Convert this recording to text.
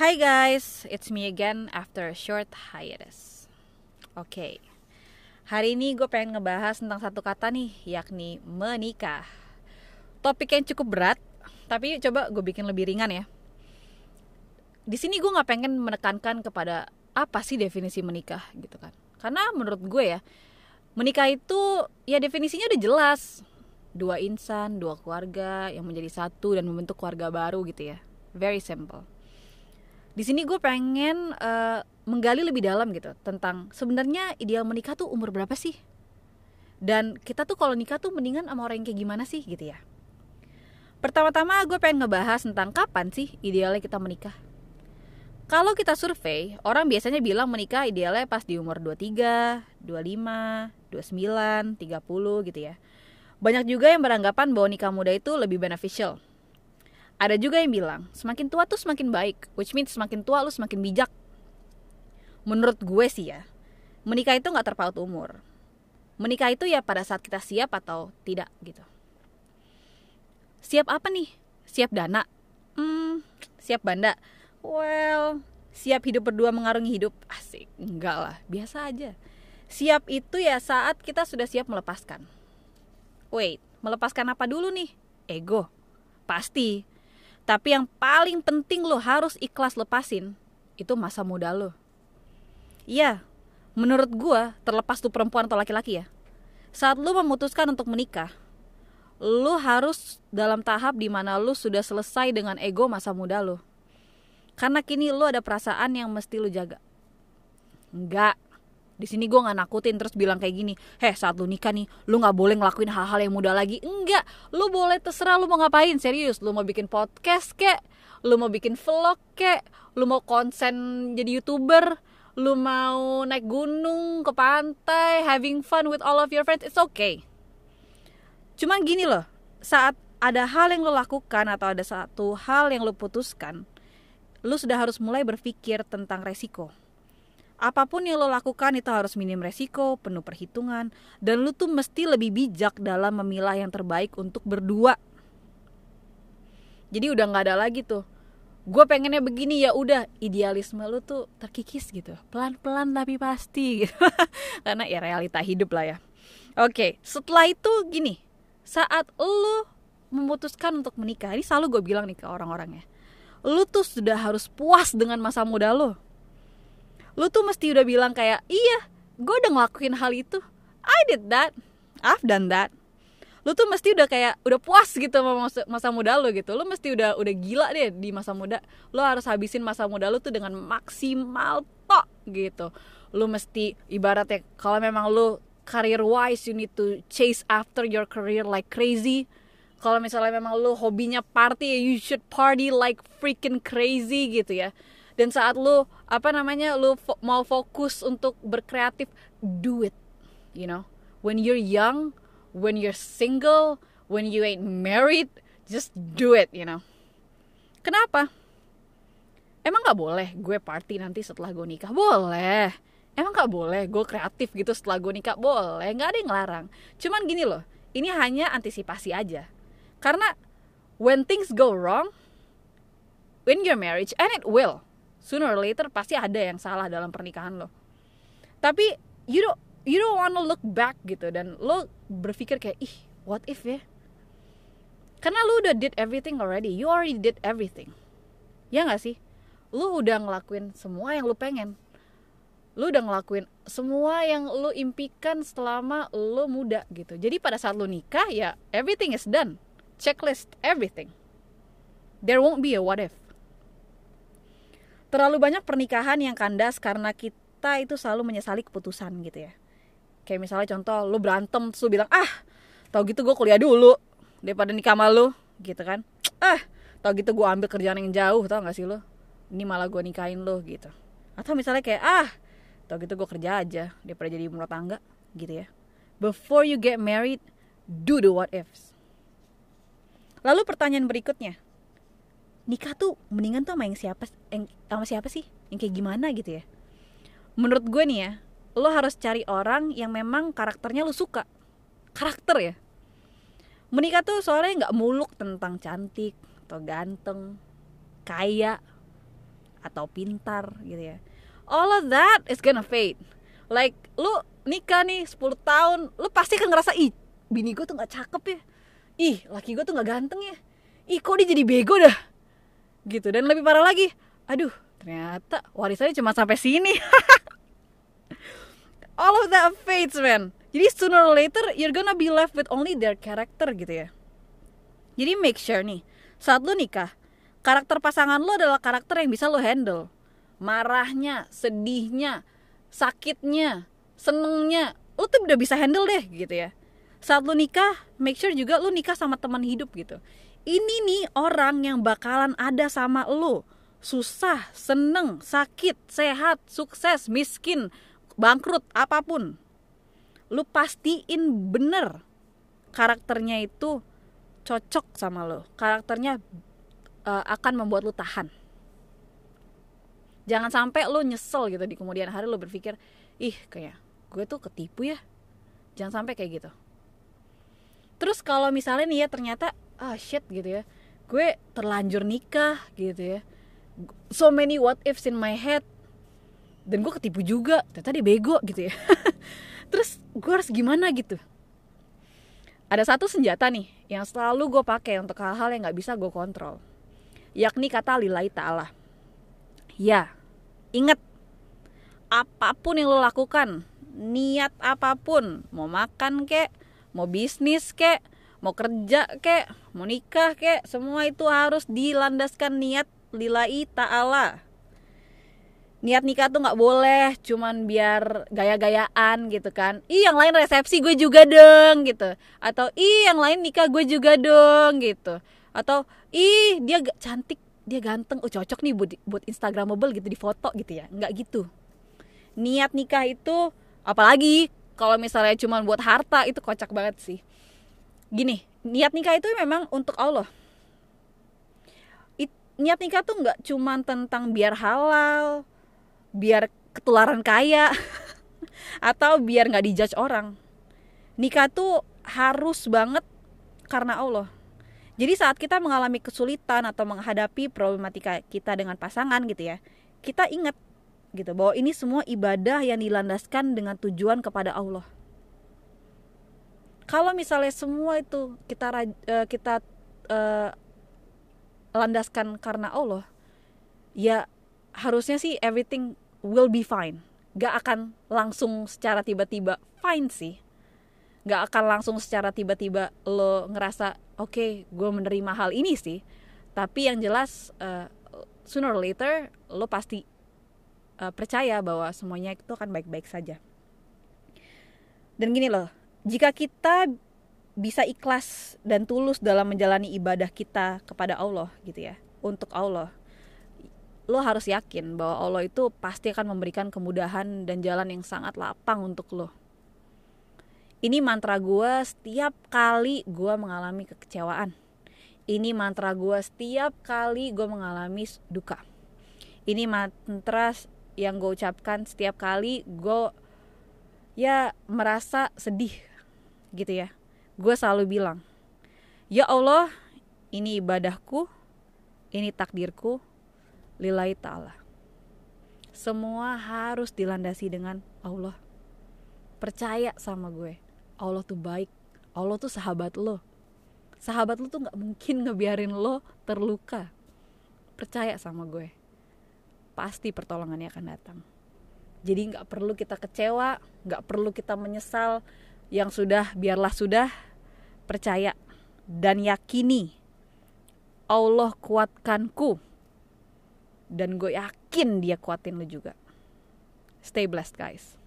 Hi guys, it's me again after a short hiatus. Oke, okay. hari ini gue pengen ngebahas tentang satu kata nih, yakni menikah. Topik yang cukup berat, tapi coba gue bikin lebih ringan ya. Di sini gue nggak pengen menekankan kepada apa sih definisi menikah gitu kan. Karena menurut gue ya, menikah itu ya definisinya udah jelas. Dua insan, dua keluarga yang menjadi satu dan membentuk keluarga baru gitu ya. Very simple di sini gue pengen uh, menggali lebih dalam gitu tentang sebenarnya ideal menikah tuh umur berapa sih? Dan kita tuh kalau nikah tuh mendingan sama orang yang kayak gimana sih gitu ya. Pertama-tama gue pengen ngebahas tentang kapan sih idealnya kita menikah. Kalau kita survei orang biasanya bilang menikah idealnya pas di umur 23, 25, 29, 30 gitu ya. Banyak juga yang beranggapan bahwa nikah muda itu lebih beneficial ada juga yang bilang semakin tua tuh semakin baik which means semakin tua lu semakin bijak. Menurut gue sih ya menikah itu nggak terpaut umur. Menikah itu ya pada saat kita siap atau tidak gitu. Siap apa nih? Siap dana? Hmm, siap banda? Well siap hidup berdua mengarungi hidup? Asik enggak lah biasa aja. Siap itu ya saat kita sudah siap melepaskan. Wait melepaskan apa dulu nih? Ego. Pasti tapi yang paling penting lo harus ikhlas lepasin itu masa muda lo. Iya, menurut gue terlepas tuh perempuan atau laki-laki ya. Saat lo memutuskan untuk menikah, lo harus dalam tahap di mana lo sudah selesai dengan ego masa muda lo. Karena kini lo ada perasaan yang mesti lo jaga. Enggak, di sini gue nggak nakutin terus bilang kayak gini heh saat lu nikah nih lu nggak boleh ngelakuin hal-hal yang mudah lagi. Enggak lu boleh terserah lu mau ngapain serius. Lu mau bikin podcast kek lu mau bikin vlog kek lu mau konsen jadi youtuber lu mau naik gunung ke pantai having fun with all of your friends it's okay. Cuman gini loh saat ada hal yang lo lakukan atau ada satu hal yang lo putuskan lu sudah harus mulai berpikir tentang resiko apa pun yang lo lakukan itu harus minim resiko, penuh perhitungan, dan lo tuh mesti lebih bijak dalam memilah yang terbaik untuk berdua. Jadi udah nggak ada lagi tuh. Gue pengennya begini ya udah idealisme lo tuh terkikis gitu, pelan-pelan tapi pasti gitu. Karena ya realita hidup lah ya. Oke, setelah itu gini, saat lo memutuskan untuk menikah, ini selalu gue bilang nih ke orang-orang ya, lo tuh sudah harus puas dengan masa muda lo lu tuh mesti udah bilang kayak iya gue udah ngelakuin hal itu. I did that. I've done that. Lu tuh mesti udah kayak udah puas gitu sama masa, muda lu gitu. Lu mesti udah udah gila deh di masa muda. Lu harus habisin masa muda lu tuh dengan maksimal tok gitu. Lu mesti ibaratnya kalau memang lu career wise you need to chase after your career like crazy. Kalau misalnya memang lu hobinya party you should party like freaking crazy gitu ya dan saat lu apa namanya lu fo mau fokus untuk berkreatif do it. You know? When you're young when you're single when you ain't married just do it you know? Kenapa? Emang nggak boleh gue party nanti setelah gue nikah? Boleh. Emang nggak boleh gue kreatif gitu setelah gue nikah? Boleh. Nggak ada yang ngelarang cuman gini loh ini hanya antisipasi aja. Karena when things go wrong in your marriage and it will sooner or later pasti ada yang salah dalam pernikahan lo. Tapi you don't you don't wanna look back gitu dan lo berpikir kayak ih what if ya? Karena lo udah did everything already. You already did everything. Ya nggak sih? Lo udah ngelakuin semua yang lo pengen. Lo udah ngelakuin semua yang lo impikan selama lo muda gitu. Jadi pada saat lo nikah ya everything is done. Checklist everything. There won't be a what if terlalu banyak pernikahan yang kandas karena kita itu selalu menyesali keputusan gitu ya. Kayak misalnya contoh lu berantem terus lu bilang ah tau gitu gue kuliah dulu daripada nikah sama lu gitu kan. Ah tau gitu gue ambil kerjaan yang jauh tau gak sih lu? Ini malah gue nikahin lu gitu. Atau misalnya kayak ah tau gitu gue kerja aja daripada jadi rumah tangga gitu ya. Before you get married do the what ifs. Lalu pertanyaan berikutnya nikah tuh mendingan tuh sama yang siapa yang sama siapa sih? Yang kayak gimana gitu ya? Menurut gue nih ya lo harus cari orang yang memang karakternya lo suka. Karakter ya. Menikah tuh soalnya nggak muluk tentang cantik atau ganteng kaya atau pintar gitu ya. All of that is gonna fade. Like lu nikah nih 10 tahun lu pasti kan ngerasa ih bini gue tuh nggak cakep ya. Ih laki gue tuh nggak ganteng ya. Ih kok dia jadi bego dah gitu. Dan lebih parah lagi aduh ternyata warisannya cuma sampai sini. All of that fades man. Jadi sooner or later you're gonna be left with only their character gitu ya. Jadi make sure nih saat lu nikah karakter pasangan lu adalah karakter yang bisa lu handle. Marahnya sedihnya sakitnya senengnya lu tuh udah bisa handle deh gitu ya. Saat lu nikah make sure juga lu nikah sama teman hidup gitu ini nih orang yang bakalan ada sama lu. Susah seneng sakit sehat sukses miskin bangkrut apa pun. Lu pastiin bener karakternya itu cocok sama lo karakternya uh, akan membuat lu tahan. Jangan sampai lu nyesel gitu di kemudian hari lu berpikir ih kayak gue tuh ketipu ya. Jangan sampai kayak gitu. Terus kalau misalnya nih ya ternyata ah shit gitu ya. Gue terlanjur nikah gitu ya. So many what ifs in my head. Dan gue ketipu juga ternyata dia bego gitu ya. Terus gue harus gimana gitu. Ada satu senjata nih yang selalu gue pakai untuk hal-hal yang nggak bisa gue kontrol yakni kata lillahi ta'ala. Ya inget apa pun yang lo lakukan niat apa pun mau makan kek mau bisnis kek mau kerja kek mau nikah kek semua itu harus dilandaskan niat lillahi ta'ala. Niat nikah tuh nggak boleh cuman biar gaya-gayaan gitu kan. Ih yang lain resepsi gue juga dong gitu. Atau ih yang lain nikah gue juga dong gitu. Atau ih dia cantik dia ganteng. Oh cocok nih buat buat instagramable gitu di foto gitu ya. Nggak gitu. Niat nikah itu apalagi kalau misalnya cuma buat harta itu kocak banget sih gini niat nikah itu memang untuk Allah. It, niat nikah tuh nggak cuma tentang biar halal biar ketularan kaya atau biar nggak dijudge orang. Nikah tuh harus banget karena Allah. Jadi saat kita mengalami kesulitan atau menghadapi problematika kita dengan pasangan gitu ya kita ingat gitu bahwa ini semua ibadah yang dilandaskan dengan tujuan kepada Allah kalau misalnya semua itu kita uh, kita uh, landaskan karena Allah ya harusnya sih everything will be fine. Gak akan langsung secara tiba-tiba fine sih. Gak akan langsung secara tiba-tiba lo ngerasa oke okay, gue menerima hal ini sih. Tapi yang jelas uh, sooner or later lo pasti uh, percaya bahwa semuanya itu akan baik-baik saja. Dan gini loh, jika kita bisa ikhlas dan tulus dalam menjalani ibadah kita kepada Allah gitu ya, untuk Allah, lo harus yakin bahwa Allah itu pasti akan memberikan kemudahan dan jalan yang sangat lapang untuk lo. Ini mantra gue setiap kali gue mengalami kekecewaan. Ini mantra gue setiap kali gue mengalami duka. Ini mantra yang gue ucapkan setiap kali gue ya merasa sedih gitu ya gue selalu bilang ya Allah ini ibadahku ini takdirku lillahi ta'ala semua harus dilandasi dengan Allah percaya sama gue Allah tuh baik Allah tuh sahabat lo sahabat lo tuh nggak mungkin ngebiarin lo terluka percaya sama gue pasti pertolongannya akan datang. Jadi nggak perlu kita kecewa, nggak perlu kita menyesal. Yang sudah biarlah sudah, percaya dan yakini Allah kuatkanku dan gue yakin dia kuatin lo juga. Stay blessed guys.